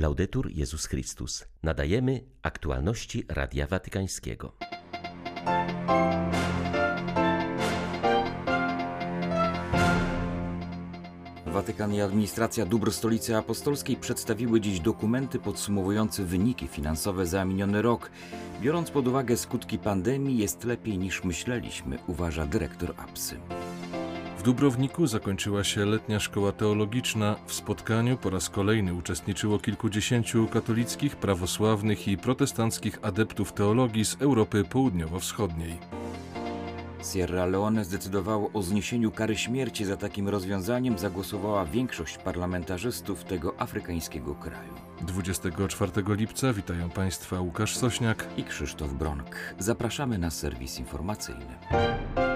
Laudetur Jezus Chrystus. Nadajemy aktualności Radia Watykańskiego. Watykan i administracja dóbr Stolicy Apostolskiej przedstawiły dziś dokumenty podsumowujące wyniki finansowe za miniony rok. Biorąc pod uwagę skutki pandemii, jest lepiej niż myśleliśmy, uważa dyrektor APSY. W Dubrowniku zakończyła się letnia szkoła teologiczna. W spotkaniu po raz kolejny uczestniczyło kilkudziesięciu katolickich, prawosławnych i protestanckich adeptów teologii z Europy Południowo-Wschodniej. Sierra Leone zdecydowało o zniesieniu kary śmierci. Za takim rozwiązaniem zagłosowała większość parlamentarzystów tego afrykańskiego kraju. 24 lipca witają Państwa Łukasz Sośniak i Krzysztof Bronk. Zapraszamy na serwis informacyjny.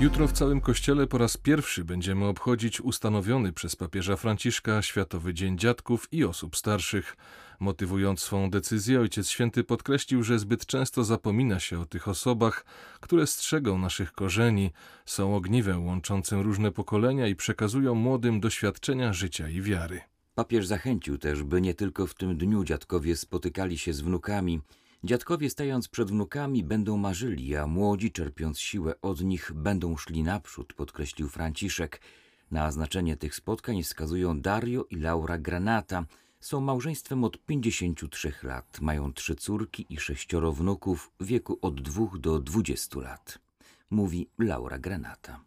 Jutro w całym kościele po raz pierwszy będziemy obchodzić ustanowiony przez papieża Franciszka Światowy Dzień Dziadków i Osób Starszych. Motywując swą decyzję, Ojciec Święty podkreślił, że zbyt często zapomina się o tych osobach, które strzegą naszych korzeni, są ogniwem łączącym różne pokolenia i przekazują młodym doświadczenia życia i wiary. Papież zachęcił też, by nie tylko w tym dniu dziadkowie spotykali się z wnukami. Dziadkowie stając przed wnukami będą marzyli, a młodzi czerpiąc siłę od nich będą szli naprzód, podkreślił Franciszek. Na znaczenie tych spotkań wskazują Dario i Laura Granata. Są małżeństwem od 53 lat, mają trzy córki i sześcioro wnuków w wieku od 2 do 20 lat. Mówi Laura Granata.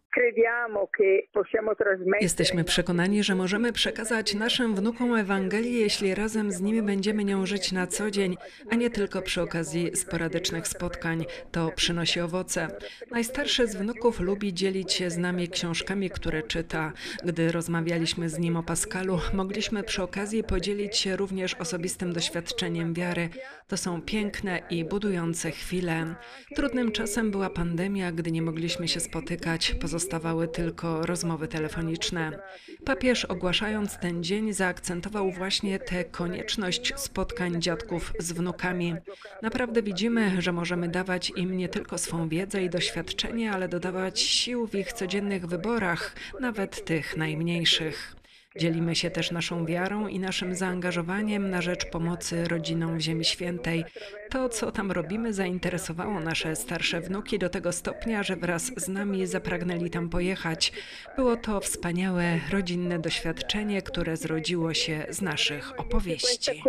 Jesteśmy przekonani, że możemy przekazać naszym wnukom Ewangelię, jeśli razem z nimi będziemy nią żyć na co dzień, a nie tylko przy okazji sporadycznych spotkań. To przynosi owoce. Najstarszy z wnuków lubi dzielić się z nami książkami, które czyta. Gdy rozmawialiśmy z nim o Pascalu, mogliśmy przy okazji podzielić się również osobistym doświadczeniem wiary. To są piękne i budujące chwile. Trudnym czasem była pandemia, gdy nie mogliśmy się spotykać. Pozostawały tylko rozmowy telefoniczne. Papież, ogłaszając ten dzień, zaakcentował właśnie tę konieczność spotkań dziadków z wnukami. Naprawdę widzimy, że możemy dawać im nie tylko swą wiedzę i doświadczenie, ale dodawać sił w ich codziennych wyborach, nawet tych najmniejszych. Dzielimy się też naszą wiarą i naszym zaangażowaniem na rzecz pomocy rodzinom w Ziemi Świętej. To, co tam robimy, zainteresowało nasze starsze wnuki do tego stopnia, że wraz z nami zapragnęli tam pojechać. Było to wspaniałe rodzinne doświadczenie, które zrodziło się z naszych opowieści.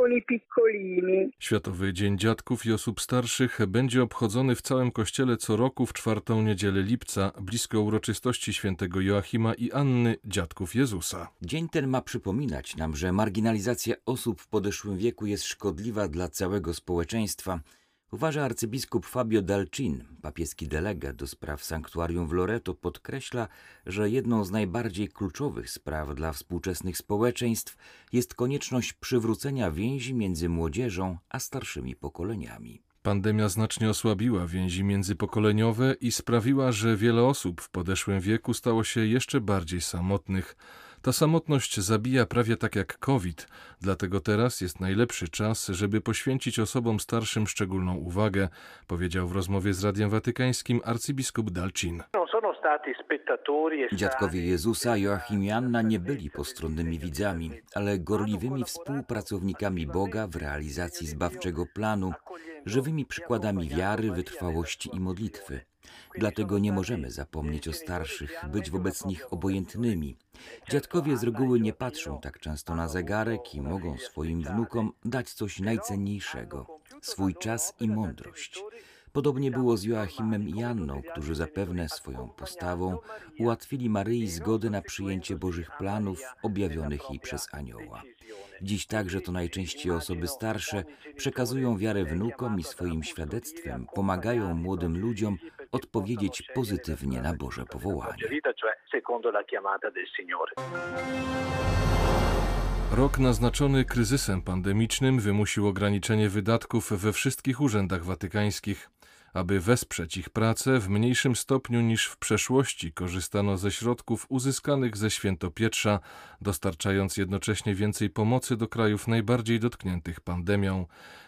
Światowy Dzień Dziadków i Osób Starszych będzie obchodzony w całym kościele co roku w czwartą niedzielę lipca, blisko uroczystości świętego Joachima i Anny, dziadków Jezusa. Dzień ten ma przypominać nam, że marginalizacja osób w podeszłym wieku jest szkodliwa dla całego społeczeństwa, uważa arcybiskup Fabio Dalcin, papieski delegat do spraw sanktuarium w Loreto, podkreśla, że jedną z najbardziej kluczowych spraw dla współczesnych społeczeństw jest konieczność przywrócenia więzi między młodzieżą a starszymi pokoleniami. Pandemia znacznie osłabiła więzi międzypokoleniowe i sprawiła, że wiele osób w podeszłym wieku stało się jeszcze bardziej samotnych. Ta samotność zabija prawie tak jak COVID, dlatego teraz jest najlepszy czas, żeby poświęcić osobom starszym szczególną uwagę, powiedział w rozmowie z Radiem Watykańskim arcybiskup Dalcin. Dziadkowie Jezusa, Joachim i Anna nie byli postronnymi widzami, ale gorliwymi współpracownikami Boga w realizacji zbawczego planu, żywymi przykładami wiary, wytrwałości i modlitwy. Dlatego nie możemy zapomnieć o starszych, być wobec nich obojętnymi. Dziadkowie z reguły nie patrzą tak często na zegarek i mogą swoim wnukom dać coś najcenniejszego swój czas i mądrość. Podobnie było z Joachimem i Janną, którzy zapewne swoją postawą ułatwili Maryi zgodę na przyjęcie Bożych planów objawionych jej przez anioła. Dziś także to najczęściej osoby starsze przekazują wiarę wnukom i swoim świadectwem pomagają młodym ludziom odpowiedzieć pozytywnie na Boże powołanie. Rok naznaczony kryzysem pandemicznym wymusił ograniczenie wydatków we wszystkich urzędach watykańskich. Aby wesprzeć ich pracę w mniejszym stopniu niż w przeszłości korzystano ze środków uzyskanych ze Świętopietrza, dostarczając jednocześnie więcej pomocy do krajów najbardziej dotkniętych pandemią.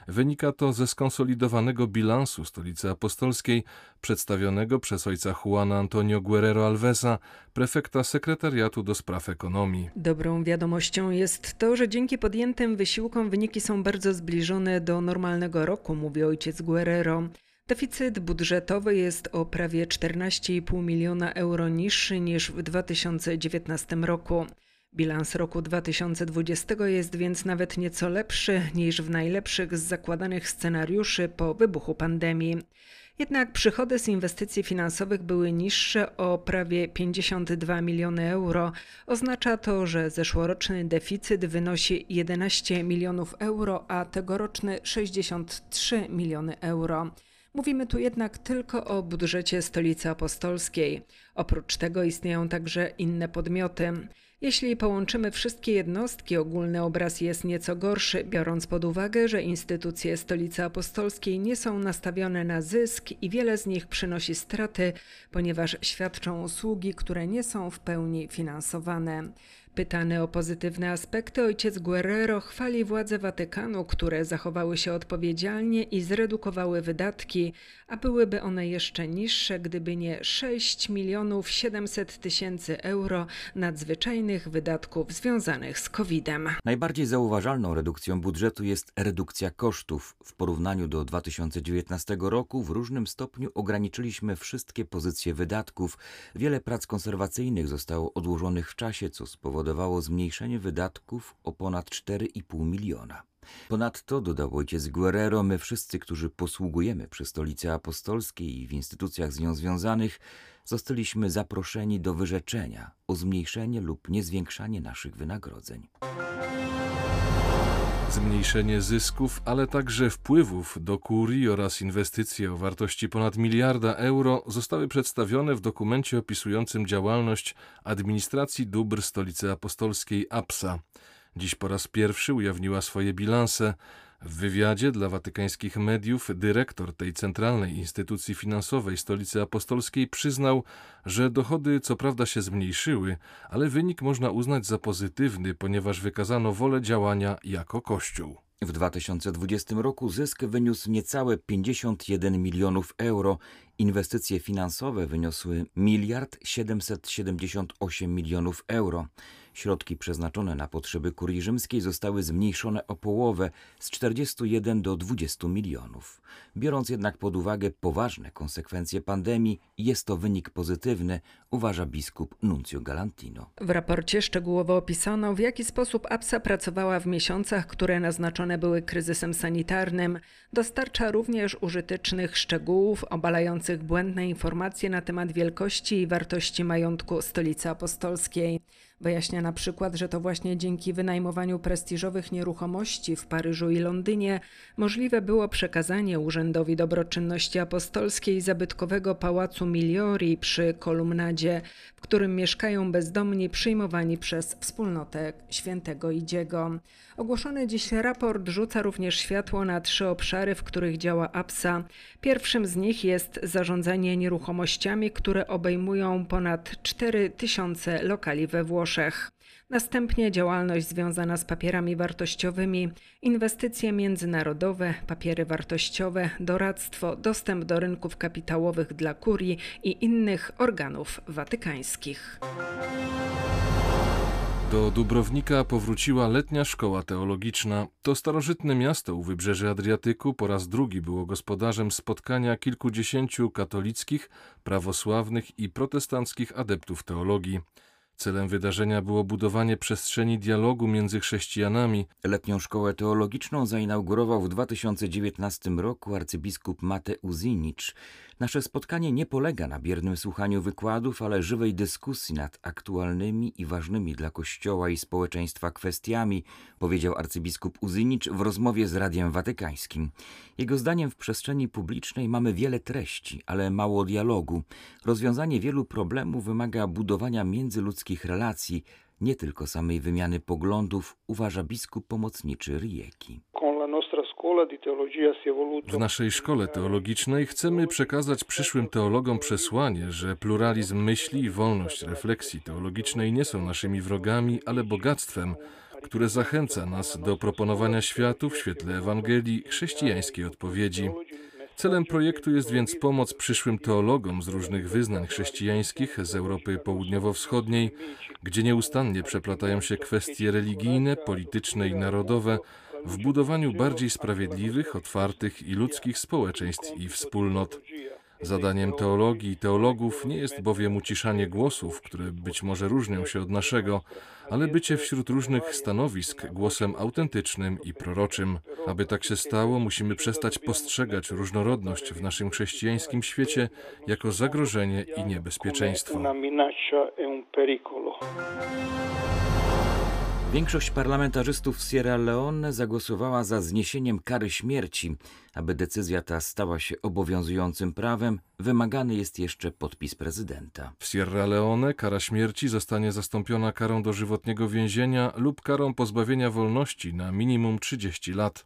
Wynika to ze skonsolidowanego bilansu Stolicy Apostolskiej, przedstawionego przez ojca Juana Antonio Guerrero Alvesa, prefekta sekretariatu do spraw ekonomii. Dobrą wiadomością jest to, że dzięki podjętym wysiłkom wyniki są bardzo zbliżone do normalnego roku, mówi ojciec Guerrero. Deficyt budżetowy jest o prawie 14,5 miliona euro niższy niż w 2019 roku. Bilans roku 2020 jest więc nawet nieco lepszy niż w najlepszych z zakładanych scenariuszy po wybuchu pandemii. Jednak przychody z inwestycji finansowych były niższe o prawie 52 miliony euro. Oznacza to, że zeszłoroczny deficyt wynosi 11 milionów euro, a tegoroczny 63 miliony euro. Mówimy tu jednak tylko o budżecie Stolicy Apostolskiej. Oprócz tego istnieją także inne podmioty. Jeśli połączymy wszystkie jednostki, ogólny obraz jest nieco gorszy, biorąc pod uwagę, że instytucje Stolicy Apostolskiej nie są nastawione na zysk i wiele z nich przynosi straty, ponieważ świadczą usługi, które nie są w pełni finansowane. Pytany o pozytywne aspekty, ojciec Guerrero chwali władze Watykanu, które zachowały się odpowiedzialnie i zredukowały wydatki, a byłyby one jeszcze niższe, gdyby nie 6 milionów 700 tysięcy euro nadzwyczajnych wydatków związanych z COVID-em. Najbardziej zauważalną redukcją budżetu jest redukcja kosztów. W porównaniu do 2019 roku w różnym stopniu ograniczyliśmy wszystkie pozycje wydatków. Wiele prac konserwacyjnych zostało odłożonych w czasie, co spowodowało zmniejszenie wydatków o ponad 4,5 miliona. Ponadto, dodał ojciec Guerrero, my wszyscy, którzy posługujemy przy Stolicy Apostolskiej i w instytucjach z nią związanych, zostaliśmy zaproszeni do wyrzeczenia o zmniejszenie lub niezwiększanie naszych wynagrodzeń. Zmniejszenie zysków, ale także wpływów do kurii oraz inwestycje o wartości ponad miliarda euro zostały przedstawione w dokumencie opisującym działalność administracji dóbr stolicy apostolskiej APSA. Dziś po raz pierwszy ujawniła swoje bilanse. W wywiadzie dla watykańskich mediów dyrektor tej centralnej instytucji finansowej stolicy apostolskiej przyznał, że dochody co prawda się zmniejszyły, ale wynik można uznać za pozytywny, ponieważ wykazano wolę działania jako Kościół. W 2020 roku zysk wyniósł niecałe 51 milionów euro. Inwestycje finansowe wyniosły miliard 778 milionów euro. Środki przeznaczone na potrzeby kurii rzymskiej zostały zmniejszone o połowę z 41 do 20 milionów. Biorąc jednak pod uwagę poważne konsekwencje pandemii, jest to wynik pozytywny, uważa biskup Nuncio Galantino. W raporcie szczegółowo opisano, w jaki sposób APSA pracowała w miesiącach, które naznaczone były kryzysem sanitarnym. Dostarcza również użytecznych szczegółów obalających błędne informacje na temat wielkości i wartości majątku Stolicy Apostolskiej. Wyjaśnia na przykład, że to właśnie dzięki wynajmowaniu prestiżowych nieruchomości w Paryżu i Londynie możliwe było przekazanie Urzędowi Dobroczynności Apostolskiej zabytkowego pałacu Miliori przy Kolumnadzie, w którym mieszkają bezdomni przyjmowani przez wspólnotę świętego Idziego. Ogłoszony dziś raport rzuca również światło na trzy obszary, w których działa APSA. Pierwszym z nich jest zarządzanie nieruchomościami, które obejmują ponad 4 tysiące lokali we Włoszech. Następnie działalność związana z papierami wartościowymi, inwestycje międzynarodowe, papiery wartościowe, doradztwo, dostęp do rynków kapitałowych dla kurii i innych organów watykańskich. Do Dubrownika powróciła letnia szkoła teologiczna. To starożytne miasto u wybrzeży Adriatyku po raz drugi było gospodarzem spotkania kilkudziesięciu katolickich, prawosławnych i protestanckich adeptów teologii. Celem wydarzenia było budowanie przestrzeni dialogu między chrześcijanami. Letnią szkołę teologiczną zainaugurował w 2019 roku arcybiskup Mate Uzinicz. Nasze spotkanie nie polega na biernym słuchaniu wykładów, ale żywej dyskusji nad aktualnymi i ważnymi dla Kościoła i społeczeństwa kwestiami, powiedział arcybiskup Uzynicz w rozmowie z Radiem Watykańskim. Jego zdaniem w przestrzeni publicznej mamy wiele treści, ale mało dialogu. Rozwiązanie wielu problemów wymaga budowania międzyludzkich relacji, nie tylko samej wymiany poglądów, uważa biskup pomocniczy Rieki. W naszej szkole teologicznej chcemy przekazać przyszłym teologom przesłanie, że pluralizm myśli i wolność refleksji teologicznej nie są naszymi wrogami, ale bogactwem, które zachęca nas do proponowania światu w świetle Ewangelii chrześcijańskiej odpowiedzi. Celem projektu jest więc pomoc przyszłym teologom z różnych wyznań chrześcijańskich z Europy Południowo-Wschodniej, gdzie nieustannie przeplatają się kwestie religijne, polityczne i narodowe w budowaniu bardziej sprawiedliwych, otwartych i ludzkich społeczeństw i wspólnot. Zadaniem teologii i teologów nie jest bowiem uciszanie głosów, które być może różnią się od naszego, ale bycie wśród różnych stanowisk głosem autentycznym i proroczym. Aby tak się stało, musimy przestać postrzegać różnorodność w naszym chrześcijańskim świecie jako zagrożenie i niebezpieczeństwo. Większość parlamentarzystów Sierra Leone zagłosowała za zniesieniem kary śmierci. Aby decyzja ta stała się obowiązującym prawem, wymagany jest jeszcze podpis prezydenta. W Sierra Leone kara śmierci zostanie zastąpiona karą dożywotniego więzienia lub karą pozbawienia wolności na minimum 30 lat.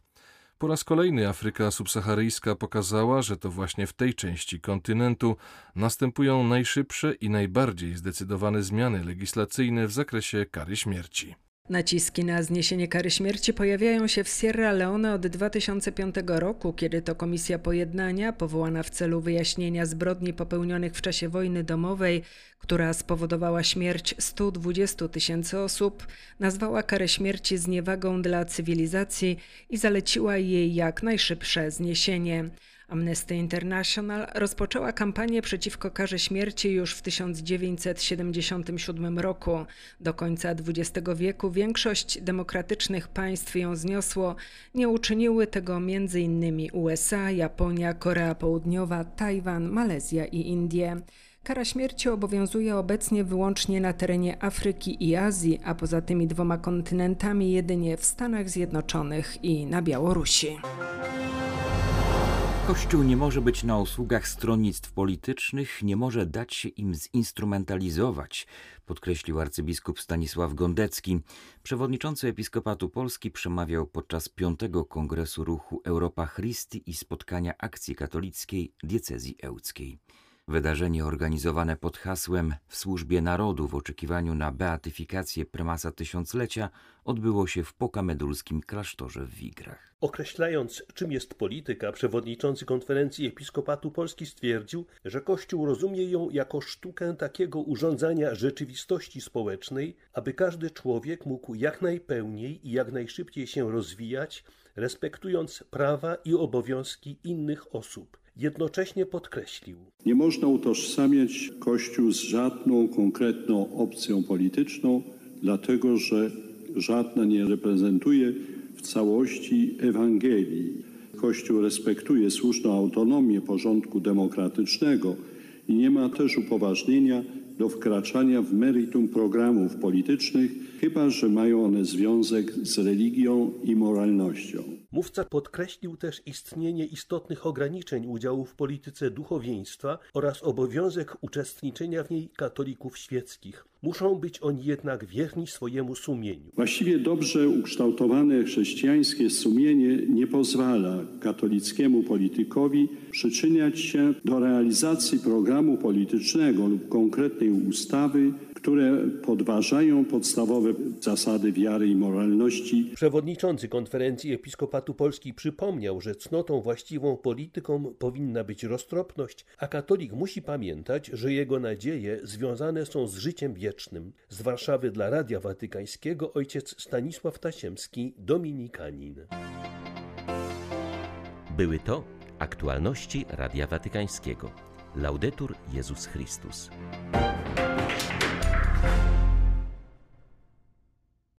Po raz kolejny Afryka subsaharyjska pokazała, że to właśnie w tej części kontynentu następują najszybsze i najbardziej zdecydowane zmiany legislacyjne w zakresie kary śmierci. Naciski na zniesienie kary śmierci pojawiają się w Sierra Leone od 2005 roku, kiedy to Komisja Pojednania, powołana w celu wyjaśnienia zbrodni popełnionych w czasie wojny domowej, która spowodowała śmierć 120 tysięcy osób, nazwała karę śmierci zniewagą dla cywilizacji i zaleciła jej jak najszybsze zniesienie. Amnesty International rozpoczęła kampanię przeciwko karze śmierci już w 1977 roku. Do końca XX wieku większość demokratycznych państw ją zniosło. Nie uczyniły tego m.in. USA, Japonia, Korea Południowa, Tajwan, Malezja i Indie. Kara śmierci obowiązuje obecnie wyłącznie na terenie Afryki i Azji, a poza tymi dwoma kontynentami jedynie w Stanach Zjednoczonych i na Białorusi. Kościół nie może być na usługach stronnictw politycznych, nie może dać się im zinstrumentalizować, podkreślił arcybiskup Stanisław Gondecki. Przewodniczący Episkopatu Polski przemawiał podczas piątego kongresu ruchu Europa Christi i spotkania akcji katolickiej diecezji ełckiej. Wydarzenie organizowane pod hasłem W służbie narodu w oczekiwaniu na beatyfikację prymasa tysiąclecia odbyło się w pokamedulskim klasztorze w Wigrach. Określając, czym jest polityka, przewodniczący konferencji Episkopatu Polski stwierdził, że Kościół rozumie ją jako sztukę takiego urządzania rzeczywistości społecznej, aby każdy człowiek mógł jak najpełniej i jak najszybciej się rozwijać, respektując prawa i obowiązki innych osób. Jednocześnie podkreślił: Nie można utożsamiać Kościół z żadną konkretną opcją polityczną, dlatego że żadna nie reprezentuje w całości Ewangelii. Kościół respektuje słuszną autonomię porządku demokratycznego i nie ma też upoważnienia do wkraczania w meritum programów politycznych, chyba że mają one związek z religią i moralnością. Mówca podkreślił też istnienie istotnych ograniczeń udziału w polityce duchowieństwa oraz obowiązek uczestniczenia w niej katolików świeckich. Muszą być oni jednak wierni swojemu sumieniu. Właściwie dobrze ukształtowane chrześcijańskie sumienie nie pozwala katolickiemu politykowi przyczyniać się do realizacji programu politycznego lub konkretnej ustawy, które podważają podstawowe zasady wiary i moralności. Przewodniczący konferencji Episkopatu Polski przypomniał, że cnotą właściwą politykom powinna być roztropność, a katolik musi pamiętać, że jego nadzieje związane są z życiem wiecznym. Z Warszawy dla Radia Watykańskiego ojciec Stanisław Tasiemski, dominikanin. Były to aktualności Radia Watykańskiego. Laudetur Jezus Chrystus.